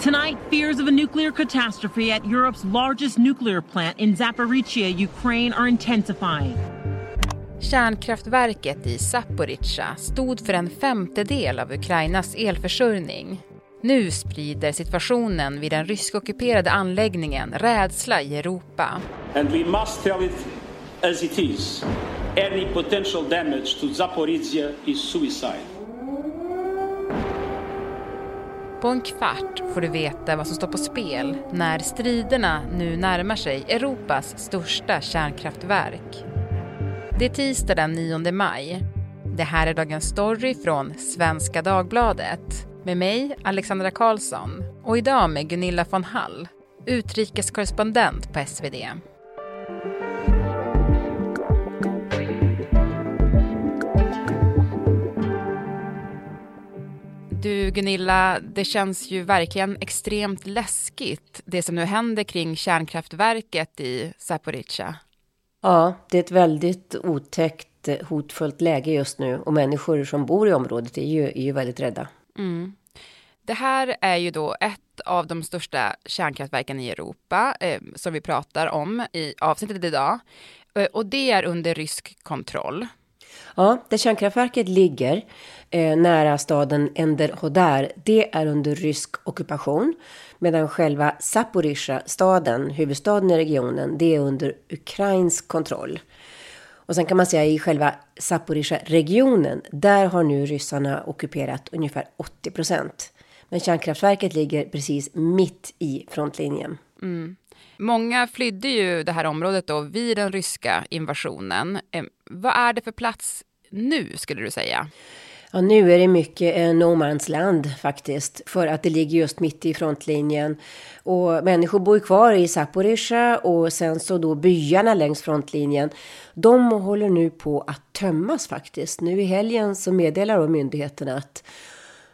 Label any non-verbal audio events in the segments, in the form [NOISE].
Tonight, fears of a nuclear catastrophe at Europe's largest nuclear plant in Zaporizhia, Ukraine, are intensifying. Kärnkraftverket i Zaporizjzja stod för en femtedel av Ukrainas elförsörjning. Nu sprider situationen vid den ryskockuperade anläggningen rädsla i Europa. And we must tell it as it is. Any potential damage to Zaporizhia is suicide. På en kvart får du veta vad som står på spel när striderna nu närmar sig Europas största kärnkraftverk. Det är tisdag den 9 maj. Det här är Dagens Story från Svenska Dagbladet med mig, Alexandra Karlsson och idag med Gunilla von Hall, utrikeskorrespondent på SvD. Du Gunilla, det känns ju verkligen extremt läskigt det som nu händer kring kärnkraftverket i Zaporizjzja. Ja, det är ett väldigt otäckt, hotfullt läge just nu och människor som bor i området är ju, är ju väldigt rädda. Mm. Det här är ju då ett av de största kärnkraftverken i Europa eh, som vi pratar om i avsnittet idag. Eh, och det är under rysk kontroll. Ja, där kärnkraftverket ligger eh, nära staden Enderhodar, det är under rysk ockupation. Medan själva Zaporizjzja, staden, huvudstaden i regionen, det är under ukrainsk kontroll. Och sen kan man säga i själva Zaporizjzja-regionen, där har nu ryssarna ockuperat ungefär 80 procent. Men kärnkraftverket ligger precis mitt i frontlinjen. Mm. Många flydde ju det här området då vid den ryska invasionen. Eh, vad är det för plats nu skulle du säga? Ja, nu är det mycket eh, no man's land faktiskt, för att det ligger just mitt i frontlinjen. Och människor bor kvar i Zaporizjzja och sen så då byarna längs frontlinjen. De håller nu på att tömmas faktiskt. Nu i helgen så meddelar myndigheterna att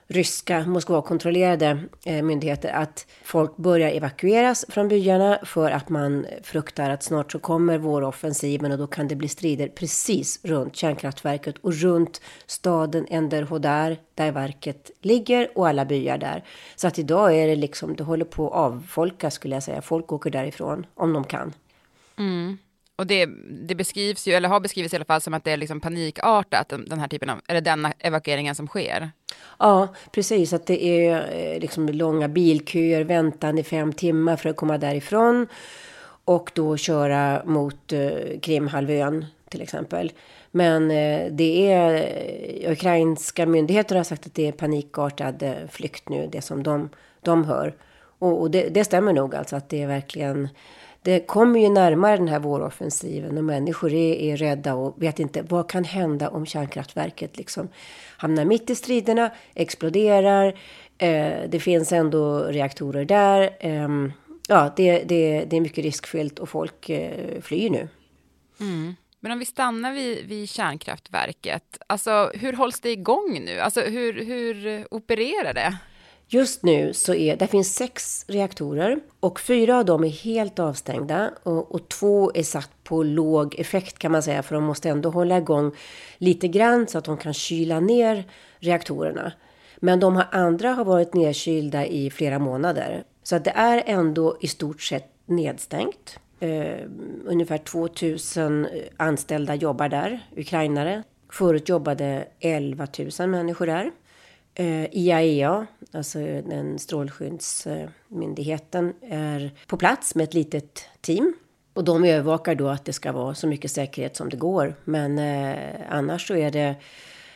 ryska Moskva-kontrollerade eh, myndigheter att folk börjar evakueras från byarna för att man fruktar att snart så kommer våroffensiven och då kan det bli strider precis runt kärnkraftverket och runt staden Enderhodar där verket ligger och alla byar där. Så att idag är det liksom, det håller på att avfolkas, skulle jag säga. Folk åker därifrån om de kan. Mm. Och det, det, beskrivs ju, eller har beskrivits i alla fall, som att det är liksom panikartat, den här typen av, eller denna evakueringen som sker. Ja, precis. Att det är eh, liksom långa bilköer, väntan i fem timmar för att komma därifrån. Och då köra mot eh, Krimhalvön till exempel. Men eh, det är, eh, ukrainska myndigheter har sagt att det är panikartad eh, flykt nu, det som de, de hör. Och, och det, det stämmer nog alltså att det är verkligen det kommer ju närmare den här våroffensiven och människor är, är rädda och vet inte vad kan hända om kärnkraftverket liksom hamnar mitt i striderna, exploderar. Eh, det finns ändå reaktorer där. Eh, ja, det, det, det är mycket riskfyllt och folk eh, flyr nu. Mm. Men om vi stannar vid, vid kärnkraftverket, alltså hur hålls det igång nu? Alltså hur, hur opererar det? Just nu så är det finns sex reaktorer och fyra av dem är helt avstängda och, och, två är satt på låg effekt kan man säga för de måste ändå hålla igång lite grann så att de kan kyla ner reaktorerna. Men de har, andra har varit nedkylda i flera månader så att det är ändå i stort sett nedstängt. Eh, ungefär 2000 anställda jobbar där, ukrainare. Förut jobbade 11 000 människor där. Eh, IAEA, alltså den strålskyddsmyndigheten, är på plats med ett litet team. Och de övervakar då att det ska vara så mycket säkerhet som det går. Men eh, annars så är det,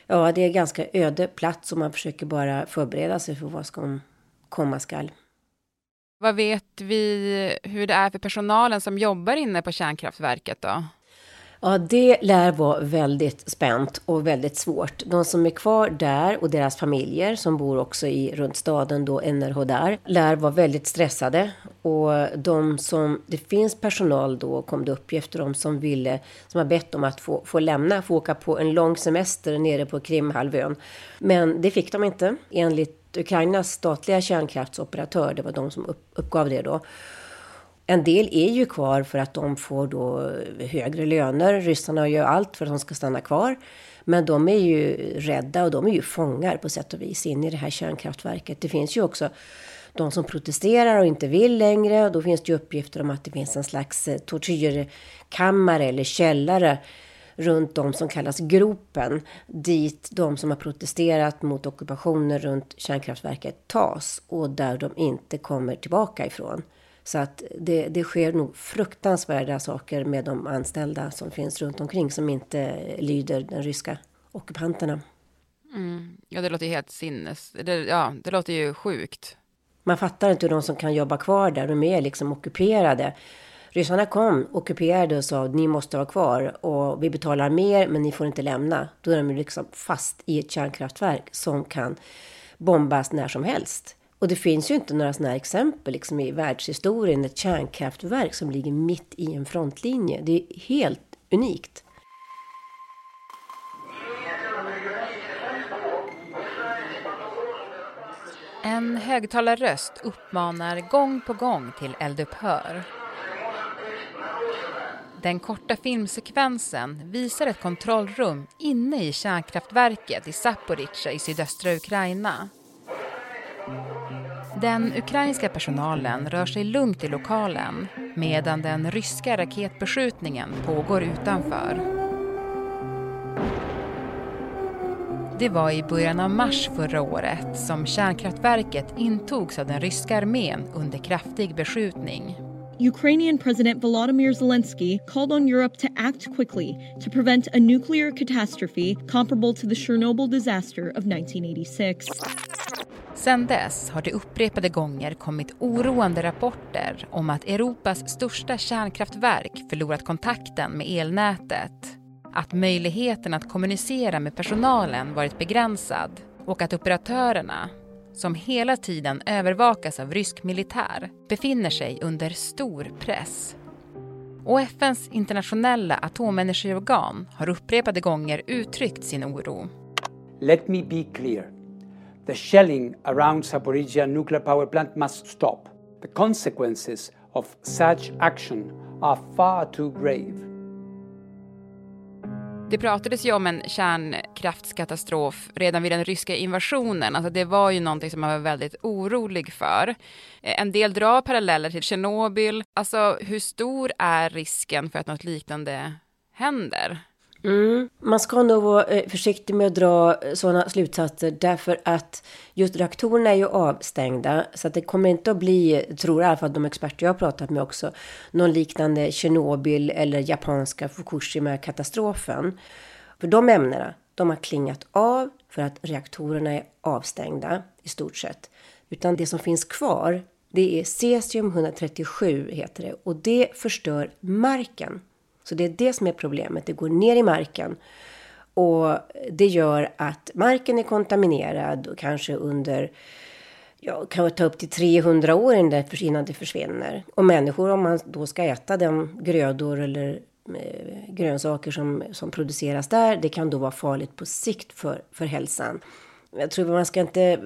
ja, det är ganska öde plats och man försöker bara förbereda sig för vad som komma skall. Vad vet vi hur det är för personalen som jobbar inne på kärnkraftverket då? Ja, det lär vara väldigt spänt och väldigt svårt. De som är kvar där och deras familjer som bor också i runt staden då där lär vara väldigt stressade och de som det finns personal då kom det uppgifter om som ville som har bett om att få, få lämna, få åka på en lång semester nere på Krimhalvön. Men det fick de inte enligt Ukrainas statliga kärnkraftsoperatör. Det var de som upp, uppgav det då. En del är ju kvar för att de får då högre löner. Ryssarna gör allt för att de ska stanna kvar. Men de är ju rädda och de är ju fångar på sätt och vis in i det här kärnkraftverket. Det finns ju också de som protesterar och inte vill längre. Då finns det ju uppgifter om att det finns en slags eh, tortyrkammare eller källare runt de som kallas gropen, dit de som har protesterat mot ockupationen runt kärnkraftverket tas och där de inte kommer tillbaka ifrån. Så att det, det sker nog fruktansvärda saker med de anställda som finns runt omkring som inte lyder den ryska ockupanterna. Mm. Ja, det låter ju helt sinnes... Det, ja, det låter ju sjukt. Man fattar inte hur de som kan jobba kvar där, de är liksom ockuperade. Ryssarna kom, ockuperade och sa ni måste vara kvar och vi betalar mer men ni får inte lämna. Då är de liksom fast i ett kärnkraftverk som kan bombas när som helst. Och det finns ju inte några sådana här exempel liksom i världshistorien, ett kärnkraftverk som ligger mitt i en frontlinje. Det är helt unikt. En högtalarröst uppmanar gång på gång till eldupphör. Den korta filmsekvensen visar ett kontrollrum inne i kärnkraftverket i Zaporizjzja i sydöstra Ukraina. Den ukrainska personalen rör sig lugnt i lokalen medan den ryska raketbeskjutningen pågår utanför. Det var i början av mars förra året som kärnkraftverket intogs av den ryska armén under kraftig beskjutning. Ukrainian President Volodymyr Zelensky called on Europe to act quickly to prevent a nuclear catastrophe comparable to the Chernobyl disaster of 1986. Sedan dess har det upprepade gånger kommit oroande rapporter om att Europas största kärnkraftverk förlorat kontakten med elnätet. Att möjligheten att kommunicera med personalen varit begränsad och att operatörerna, som hela tiden övervakas av rysk militär, befinner sig under stor press. Och FNs internationella atomenergiorgan har upprepade gånger uttryckt sin oro. Let me be clear. The shelling around Zaporizhia nuclear power plant must stop. The consequences of such action are far too grave. Det pratades ju om en kärnkraftskatastrof redan vid den ryska invasionen. Alltså det var ju någonting som man var väldigt orolig för. Eh, en del drar paralleller till Tjernobyl. Alltså hur stor är risken för att något liknande händer? Mm. Man ska nog vara eh, försiktig med att dra eh, sådana slutsatser därför att just reaktorerna är ju avstängda så att det kommer inte att bli, tror i alla fall de experter jag har pratat med också, någon liknande Tjernobyl eller japanska Fukushima-katastrofen. För de ämnena, de har klingat av för att reaktorerna är avstängda i stort sett. Utan det som finns kvar, det är cesium-137 heter det och det förstör marken. Så det är det som är problemet. Det går ner i marken. Och det gör att marken är kontaminerad och kanske under ja, kan ta upp till 300 år innan det försvinner. Och människor, om man då ska äta de grödor eller eh, grönsaker som, som produceras där, det kan då vara farligt på sikt för, för hälsan jag tror man ska inte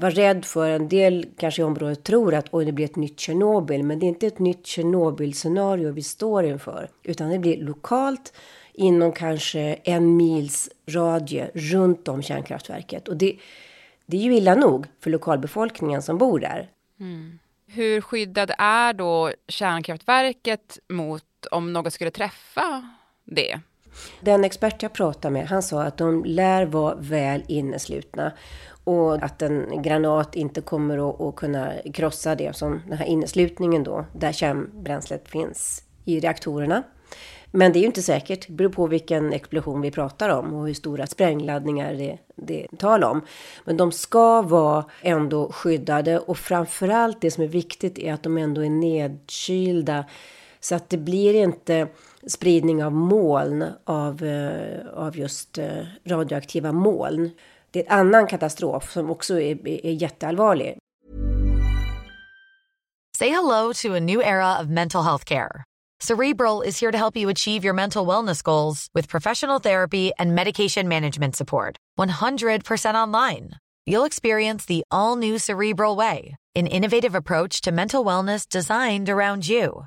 vara rädd för, en del kanske i området tror att oj, det blir ett nytt Tjernobyl. Men det är inte ett nytt Tjernobyl-scenario vi står inför. Utan det blir lokalt inom kanske en mils radie runt om kärnkraftverket. Och det, det är ju illa nog för lokalbefolkningen som bor där. Mm. Hur skyddad är då kärnkraftverket mot om något skulle träffa det? Den expert jag pratade med, han sa att de lär vara väl inneslutna och att en granat inte kommer att, att kunna krossa det som den här inneslutningen då, där kärnbränslet finns i reaktorerna. Men det är ju inte säkert. Det beror på vilken explosion vi pratar om och hur stora sprängladdningar det, det är tal om. Men de ska vara ändå skyddade och framförallt det som är viktigt är att de ändå är nedkylda så att det blir inte spridning av moln av, eh, av just eh, radioaktiva moln. Det är en annan katastrof som också är, är jätteallvarlig. Say hello to a new era of mental health care. Cerebral is here to help you achieve your mental wellness goals with professional therapy and medication management support. 100% online. You'll experience the all new Cerebral way, an innovative approach to mental wellness designed around you.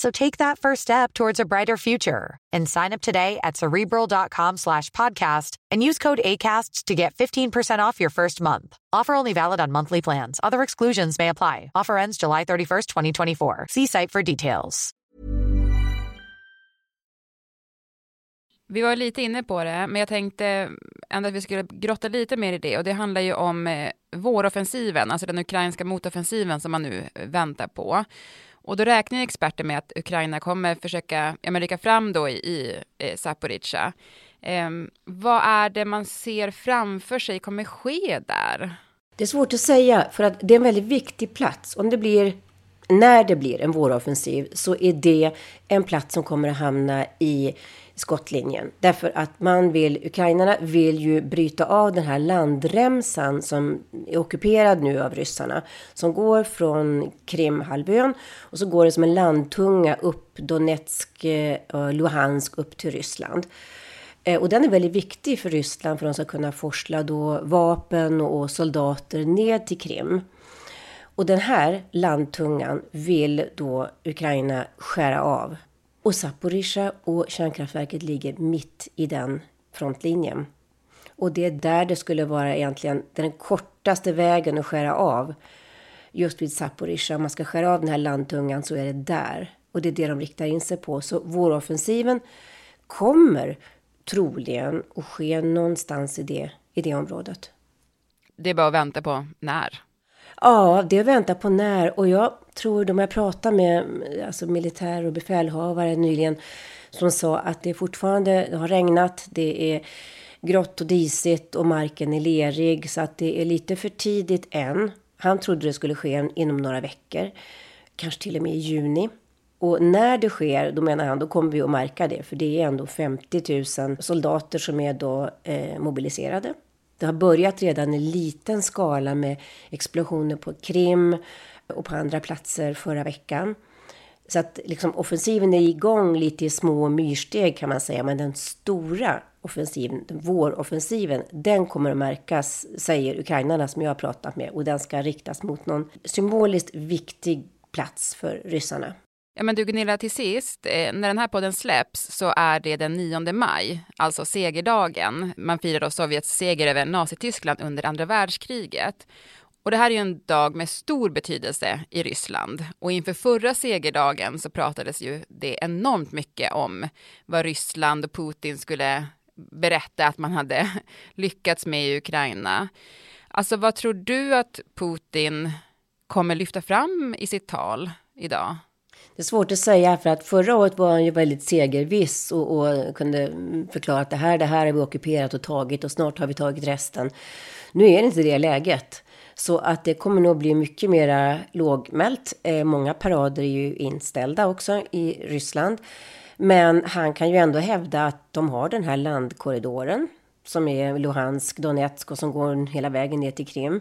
So take that first step towards a brighter future and sign up today at cerebral.com slash podcast and use code ACasts to get 15% off your first month. Offer only valid on monthly plans. Other exclusions may apply. Offer ends July 31st, 2024. See site for details. Vi var lite inne på det, men jag tänkte ändå att vi skulle grotta lite mer i det och det handlar ju om eh, våroffensiven, alltså den ukrainska motoffensiven som man nu eh, väntar på. Och då räknar experter med att Ukraina kommer försöka ja, men rycka fram då i, i eh, Zaporizjzja. Eh, vad är det man ser framför sig kommer ske där? Det är svårt att säga, för att det är en väldigt viktig plats. Om det blir, när det blir en våroffensiv så är det en plats som kommer att hamna i skottlinjen. Därför att man vill, ukrainarna vill ju bryta av den här landremsan som är ockuperad nu av ryssarna. Som går från Krimhalvön och så går det som en landtunga upp Donetsk eh, och Luhansk upp till Ryssland. Eh, och den är väldigt viktig för Ryssland för att de ska kunna forsla då vapen och soldater ned till Krim. Och den här landtungan vill då Ukraina skära av. Och Zaporizjzja och kärnkraftverket ligger mitt i den frontlinjen. Och det är där det skulle vara egentligen den kortaste vägen att skära av. Just vid Zaporizjzja, om man ska skära av den här landtungan så är det där. Och det är det de riktar in sig på. Så våroffensiven kommer troligen att ske någonstans i det, i det området. Det är bara att vänta på när. Ja, det är att vänta på när. Och jag tror, de jag pratade med alltså militär och befälhavare nyligen, som sa att det fortfarande det har regnat, det är grått och disigt och marken är lerig, så att det är lite för tidigt än. Han trodde det skulle ske inom några veckor, kanske till och med i juni. Och när det sker, då menar han, då kommer vi att märka det, för det är ändå 50 000 soldater som är då eh, mobiliserade. Det har börjat redan i liten skala med explosioner på Krim och på andra platser förra veckan. Så att liksom offensiven är igång lite i små myrsteg kan man säga. Men den stora offensiven, våroffensiven, den kommer att märkas, säger ukrainarna som jag har pratat med. Och den ska riktas mot någon symboliskt viktig plats för ryssarna. Ja, men du Gunilla, till sist, eh, när den här podden släpps så är det den 9 maj, alltså segerdagen. Man firar då Sovjets seger över Nazityskland under andra världskriget. Och det här är ju en dag med stor betydelse i Ryssland. Och inför förra segerdagen så pratades ju det enormt mycket om vad Ryssland och Putin skulle berätta att man hade [LAUGHS] lyckats med i Ukraina. Alltså vad tror du att Putin kommer lyfta fram i sitt tal idag? Det är svårt att säga för att förra året var han ju väldigt segerviss och, och, kunde förklara att det här, det här har vi ockuperat och tagit och snart har vi tagit resten. Nu är det inte det läget. Så att det kommer nog bli mycket mera lågmält. Eh, många parader är ju inställda också i Ryssland. Men han kan ju ändå hävda att de har den här landkorridoren som är Luhansk, Donetsk och som går hela vägen ner till Krim.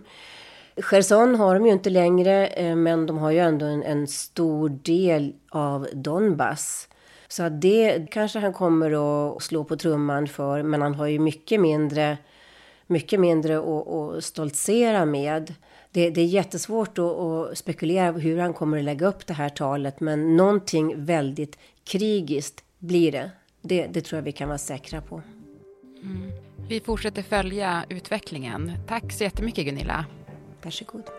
Cherson har de ju inte längre, eh, men de har ju ändå en, en stor del av Donbass. Så det kanske han kommer att slå på trumman för, men han har ju mycket mindre, mycket mindre att, att stoltsera med. Det, det är jättesvårt att, att spekulera hur han kommer att lägga upp det här talet, men någonting väldigt krigiskt blir det. Det, det tror jag vi kan vara säkra på. Mm. Vi fortsätter följa utvecklingen. Tack så jättemycket Gunilla. Varsågod.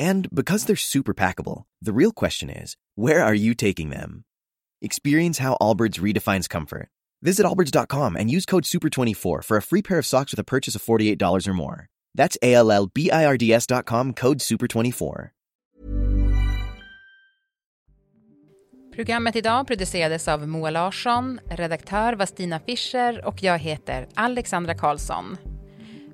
And because they're super packable, the real question is where are you taking them? Experience how Allbirds redefines comfort. Visit Allbirds.com and use code SUPER24 for a free pair of socks with a purchase of $48 or more. That's A L L B I R D S.com code SUPER24. Programmet idag producerades av Moa Larsson, redaktör var Stina Fischer och jag heter Alexandra Karlsson.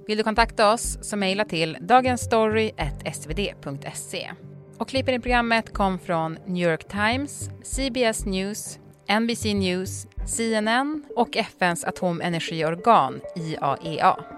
Vill du kontakta oss så mejla till dagensstory.svd.se. Och klippen i programmet kom från New York Times, CBS News, NBC News, CNN och FNs atomenergiorgan IAEA.